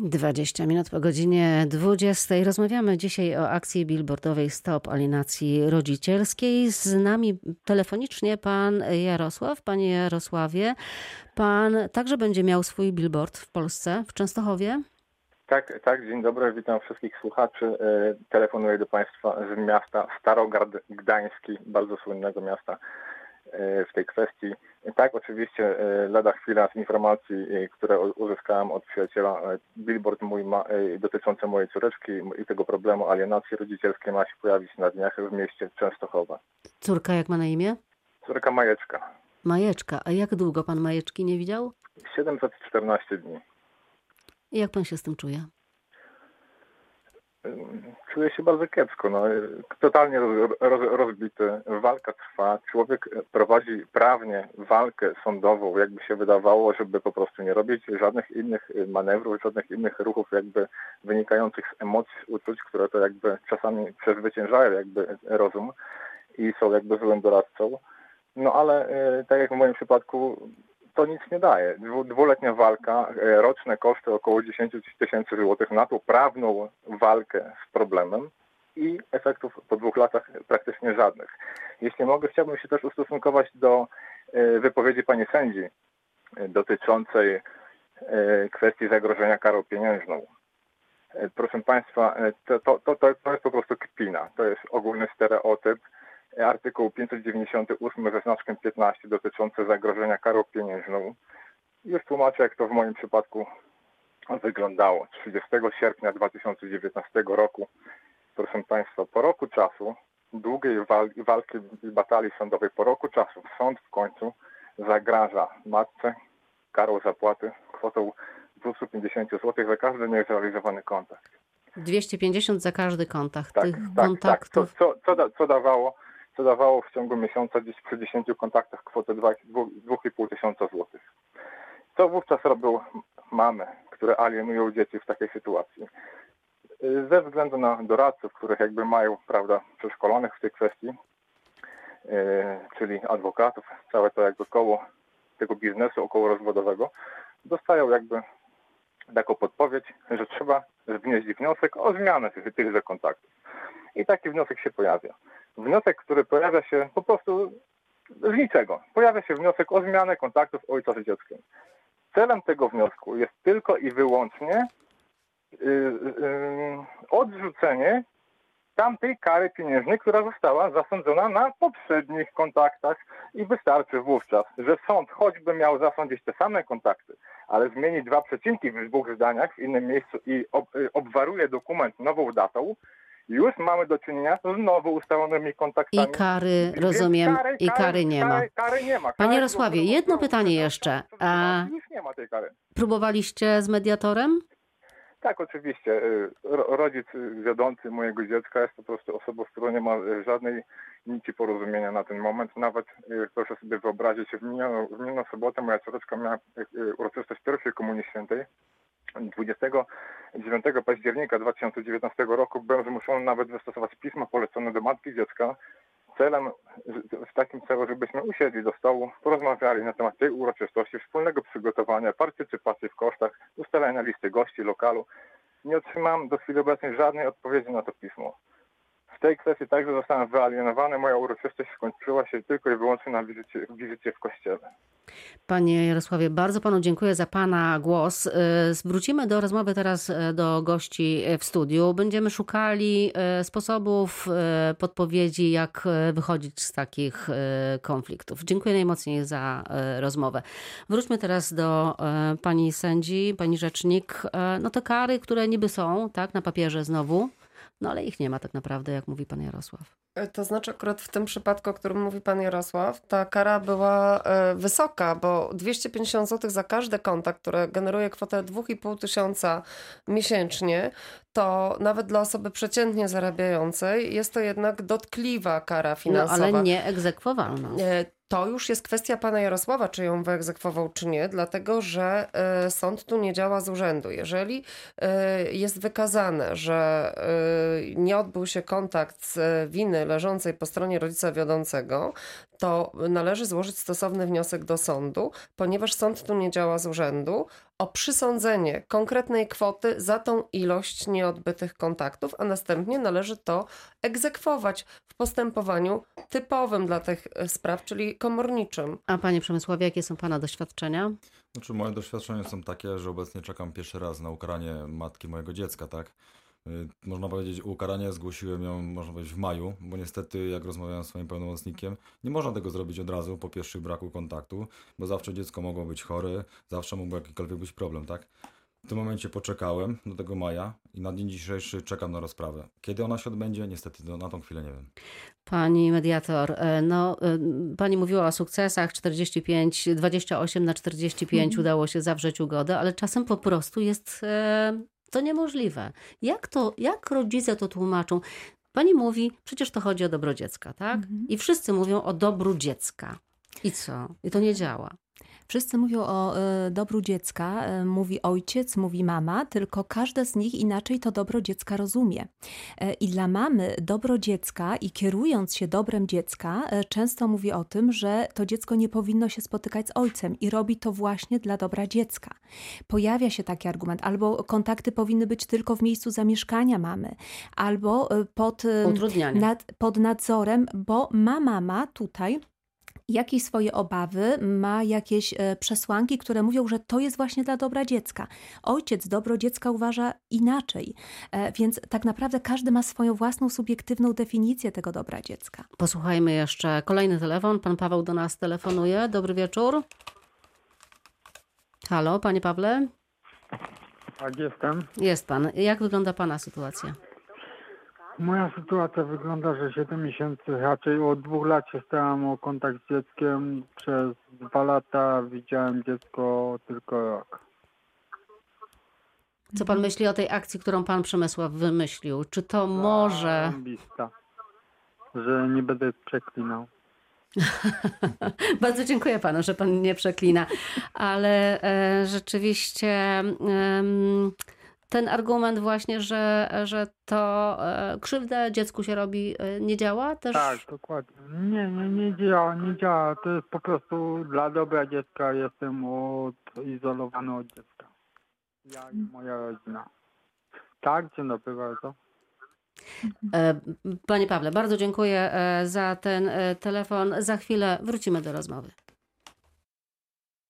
20 minut po godzinie 20. Rozmawiamy dzisiaj o akcji billboardowej Stop Alienacji Rodzicielskiej. Z nami telefonicznie pan Jarosław. Panie Jarosławie, pan także będzie miał swój billboard w Polsce, w Częstochowie? Tak, tak, dzień dobry, witam wszystkich słuchaczy. E, telefonuję do Państwa z miasta Starogard Gdański, bardzo słynnego miasta w tej kwestii. Tak, oczywiście e, lada chwila z informacji, e, które uzyskałem od przyjaciela, billboard mój ma, dotyczący mojej córeczki i tego problemu alienacji rodzicielskiej ma się pojawić na dniach w mieście Częstochowa. Córka jak ma na imię? Córka Majeczka. Majeczka. A jak długo pan Majeczki nie widział? 714 dni. I jak pan się z tym czuje? Czuję się bardzo kiepsko. No, totalnie roz, roz, rozbity. Walka trwa. Człowiek prowadzi prawnie walkę sądową, jakby się wydawało, żeby po prostu nie robić żadnych innych manewrów, żadnych innych ruchów jakby wynikających z emocji, uczuć, które to jakby czasami przezwyciężają jakby rozum i są jakby złym doradcą. No ale e, tak jak w moim przypadku to nic nie daje. Dwuletnia walka, e, roczne koszty około 10 tysięcy złotych na tą prawną walkę z problemem i efektów po dwóch latach praktycznie żadnych. Jeśli mogę, chciałbym się też ustosunkować do e, wypowiedzi pani sędzi e, dotyczącej kwestii zagrożenia karą pieniężną. Proszę Państwa, to, to, to, to jest po prostu kpina. To jest ogólny stereotyp artykuł 598 ze znaczkiem 15 dotyczący zagrożenia karą pieniężną. Już tłumaczę, jak to w moim przypadku wyglądało. 30 sierpnia 2019 roku, proszę Państwa, po roku czasu, długiej walki, walki i batalii sądowej, po roku czasu sąd w końcu zagraża matce karą zapłaty kwotą 250 zł za każdy niezrealizowany kontakt. 250 za każdy kontakt. Tak, Tych tak, kontaktów. Tak. Co, co, co, da, co dawało co dawało w ciągu miesiąca gdzieś przy 10 kontaktach kwotę 2,5 tysiąca złotych. Co wówczas robią mamy, które alienują dzieci w takiej sytuacji? Ze względu na doradców, których jakby mają, prawda, przeszkolonych w tej kwestii, yy, czyli adwokatów, całe to jakby koło tego biznesu około rozwodowego, dostają jakby taką podpowiedź, że trzeba wnieść wniosek o zmianę tych, tychże kontaktów. I taki wniosek się pojawia wniosek, który pojawia się po prostu z niczego. Pojawia się wniosek o zmianę kontaktów ojca z dzieckiem. Celem tego wniosku jest tylko i wyłącznie yy, yy, odrzucenie tamtej kary pieniężnej, która została zasądzona na poprzednich kontaktach i wystarczy wówczas, że sąd choćby miał zasądzić te same kontakty, ale zmieni dwa przecinki w dwóch zdaniach w innym miejscu i ob, y, obwaruje dokument nową datą, już mamy do czynienia z nowo ustalonymi kontaktami. I kary, rozumiem, kary, i kary nie ma. Kary, kary nie ma. Panie Jarosławie, jedno pytanie jeszcze. A już nie ma tej kary. Próbowaliście z mediatorem? Tak, oczywiście. Y, rodzic wiodący mojego dziecka jest po prostu osobą, z którą nie ma żadnej nici porozumienia na ten moment. Nawet y, proszę sobie wyobrazić, w minioną, w minioną sobotę moja córeczka miała y, uroczystość pierwszej Komunii Świętej. 29 października 2019 roku byłem zmuszony nawet wystosować pismo polecone do matki dziecka celem, w takim celu, żebyśmy usiedli do stołu, porozmawiali na temat tej uroczystości, wspólnego przygotowania, partycypacji w kosztach, ustalenia listy gości, lokalu. Nie otrzymałem do chwili obecnej żadnej odpowiedzi na to pismo. W tej kwestii także zostałem wyalienowany. Moja uroczystość skończyła się tylko i wyłącznie na wizycie, wizycie w kościele. Panie Jarosławie, bardzo panu dziękuję za pana głos. Y, wrócimy do rozmowy teraz y, do gości w studiu. Będziemy szukali y, sposobów, podpowiedzi, jak wychodzić z takich konfliktów. Dziękuję najmocniej za rozmowę. Wróćmy teraz do pani sędzi, pani rzecznik. No te kary, które niby są, tak, na papierze znowu, no ale ich nie ma tak naprawdę, jak mówi pan Jarosław. E, to znaczy, akurat w tym przypadku, o którym mówi pan Jarosław, ta kara była e, wysoka, bo 250 zł za każdy kontakt, który generuje kwotę 2,5 tysiąca miesięcznie, to nawet dla osoby przeciętnie zarabiającej jest to jednak dotkliwa kara finansowa. No ale nie egzekwowalna. To już jest kwestia pana Jarosława, czy ją wyegzekwował, czy nie, dlatego że e, sąd tu nie działa z urzędu. Jeżeli e, jest wykazane, że e, nie odbył się kontakt z winy leżącej po stronie rodzica wiodącego, to należy złożyć stosowny wniosek do sądu, ponieważ sąd tu nie działa z urzędu, o przysądzenie konkretnej kwoty za tą ilość nieodbytych kontaktów, a następnie należy to egzekwować w postępowaniu typowym dla tych e, spraw, czyli komorniczym. A panie Przemysławie, jakie są pana doświadczenia? Znaczy moje doświadczenia są takie, że obecnie czekam pierwszy raz na ukaranie matki mojego dziecka, tak? Y, Można powiedzieć, ukaranie zgłosiłem ją, można powiedzieć, w maju, bo niestety, jak rozmawiałem z swoim pełnomocnikiem, nie można tego zrobić od razu po pierwszym braku kontaktu, bo zawsze dziecko mogło być chore, zawsze mógł jakikolwiek być problem, tak? W tym momencie poczekałem do tego maja i na dzień dzisiejszy czekam na rozprawę. Kiedy ona się odbędzie? Niestety do, na tą chwilę nie wiem. Pani mediator, e, no, e, pani mówiła o sukcesach 45, 28 na 45 udało się zawrzeć ugodę, ale czasem po prostu jest e, to niemożliwe. Jak to, jak rodzice to tłumaczą? Pani mówi, przecież to chodzi o dobro dziecka, tak? I wszyscy mówią o dobru dziecka. I co? I to nie działa. Wszyscy mówią o y, dobru dziecka, y, mówi ojciec, mówi mama, tylko każda z nich inaczej to dobro dziecka rozumie. Y, I dla mamy dobro dziecka i kierując się dobrem dziecka, często mówi o tym, że to dziecko nie powinno się spotykać z ojcem i robi to właśnie dla dobra dziecka. Pojawia się taki argument, albo kontakty powinny być tylko w miejscu zamieszkania mamy, albo pod, nad, pod nadzorem, bo ma mama tutaj jakieś swoje obawy, ma jakieś e, przesłanki, które mówią, że to jest właśnie dla dobra dziecka. Ojciec dobro dziecka uważa inaczej, e, więc tak naprawdę każdy ma swoją własną subiektywną definicję tego dobra dziecka. Posłuchajmy jeszcze kolejny telefon. Pan Paweł do nas telefonuje. Dobry wieczór. Halo, panie Pawle? Tak, jestem. Jest pan. Jak wygląda pana sytuacja? Moja sytuacja wygląda, że 7 miesięcy, raczej od dwóch lat się starałem o kontakt z dzieckiem. Przez dwa lata widziałem dziecko tylko rok. Co pan myśli o tej akcji, którą pan Przemysław wymyślił? Czy to może... Zarąbista, Że nie będę przeklinał. Bardzo dziękuję panu, że pan nie przeklina, ale e, rzeczywiście em, ten argument właśnie, że, że to e, krzywdę dziecku się robi, e, nie działa też? Tak, dokładnie. Nie, nie, nie działa, nie działa. To jest po prostu dla dobra dziecka. Jestem odizolowany od dziecka. Ja i moja rodzina. Tak, dzień dobry bardzo. E, Panie Pawle, bardzo dziękuję za ten telefon. Za chwilę wrócimy do rozmowy.